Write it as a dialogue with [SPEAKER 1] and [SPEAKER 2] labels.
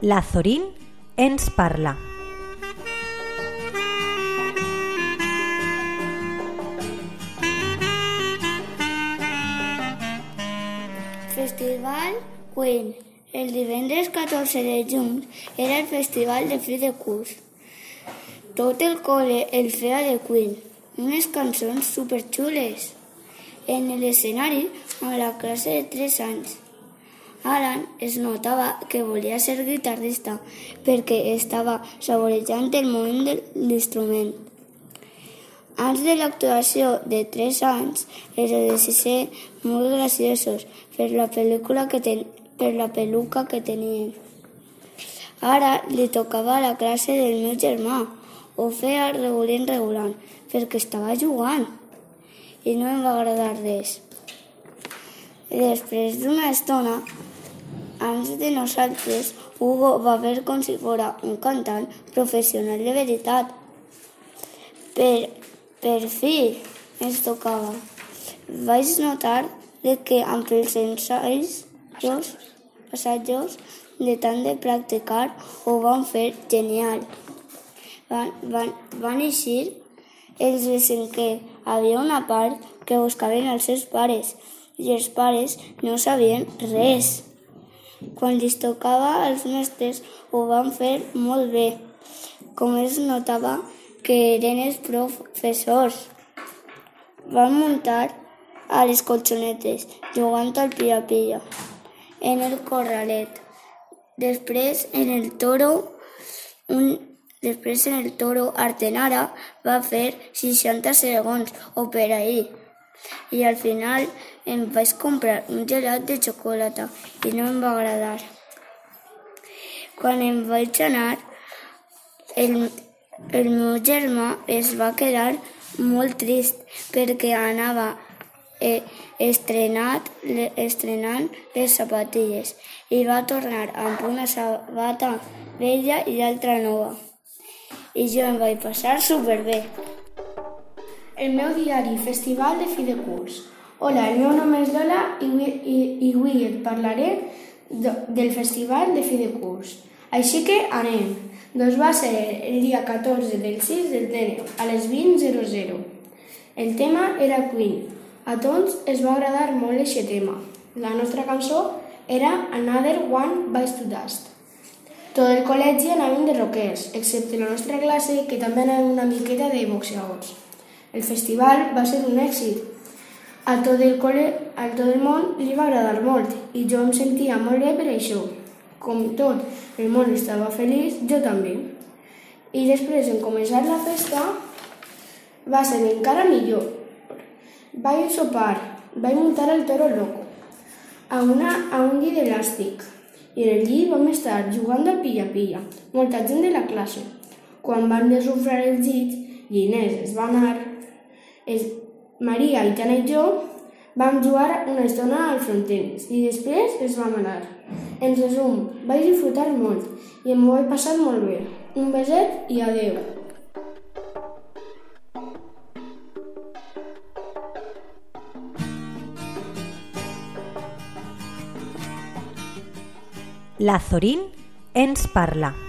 [SPEAKER 1] La Zorín ens parla.
[SPEAKER 2] Festival Queen. El divendres 14 de juny era el festival de fi de curs. Tot el col·le el feia de Queen, unes cançons superxules. En l'escenari, a la classe de 3 anys, Alan es notava que volia ser guitarrista perquè estava saborejant el moment de l'instrument. Abans de l'actuació de 3 anys, els de sisè molt graciosos per la pel·lícula que ten, per la peluca que tenien. Ara li tocava la classe del meu germà. Ho feia regulant, regulant, perquè estava jugant i no em va agradar res. Després d'una estona, abans de nosaltres, Hugo va ver com si fora un cantant professional de veritat. Per, per fi ens tocava. Vaig notar de que amb els ensaios, assajos, de tant de practicar, ho van fer genial. Van, van, van eixir els de cinquè. Havia una part que buscaven els seus pares i els pares no sabien res. Quan li tocava als mestres ho van fer molt bé, com es notava que eren els professors. Van muntar a les colxonetes, jugant al pilla-pilla, en el corralet. Després, en el toro, un, després en el toro, Artenara va fer 60 segons o per ahir. I al final em vaig comprar un gelat de xocolata i no em va agradar. Quan em vaig anar, el, el meu germà es va quedar molt trist perquè anava eh, estrenat, estrenant les sapatilles i va tornar amb una sabata vella i l'altra nova. I jo em vaig passar superbé.
[SPEAKER 3] El meu diari Festival de fi de curs. Hola, el meu nom és Lola i, i, i avui et parlaré de, del Festival de fi de curs. Així que anem. Doncs va ser el dia 14 del 6 del 10 a les 20.00. El tema era Queen. A tots es va agradar molt aquest tema. La nostra cançó era Another One Bites to Dust. Tot el col·legi anàvem de rockers, excepte la nostra classe, que també anàvem una miqueta de boxeadors. El festival va ser un èxit. A tot el col·le, a tot el món li va agradar molt i jo em sentia molt bé per això. Com tot el món estava feliç, jo també. I després, en començar la festa, va ser encara millor. Vaig sopar, vaig muntar el toro loco, a, una, a un llit elàstic, i en el llit vam estar jugant al pilla-pilla, molta gent de la classe. Quan van desufrar els llits, l'Inés es va anar, es, Maria, Itana i jo vam jugar una estona al frontenis i després es vam anar. En resum, vaig disfrutar molt i em ho he passat molt bé. Un beset i adeu.
[SPEAKER 1] La Zorín ens parla.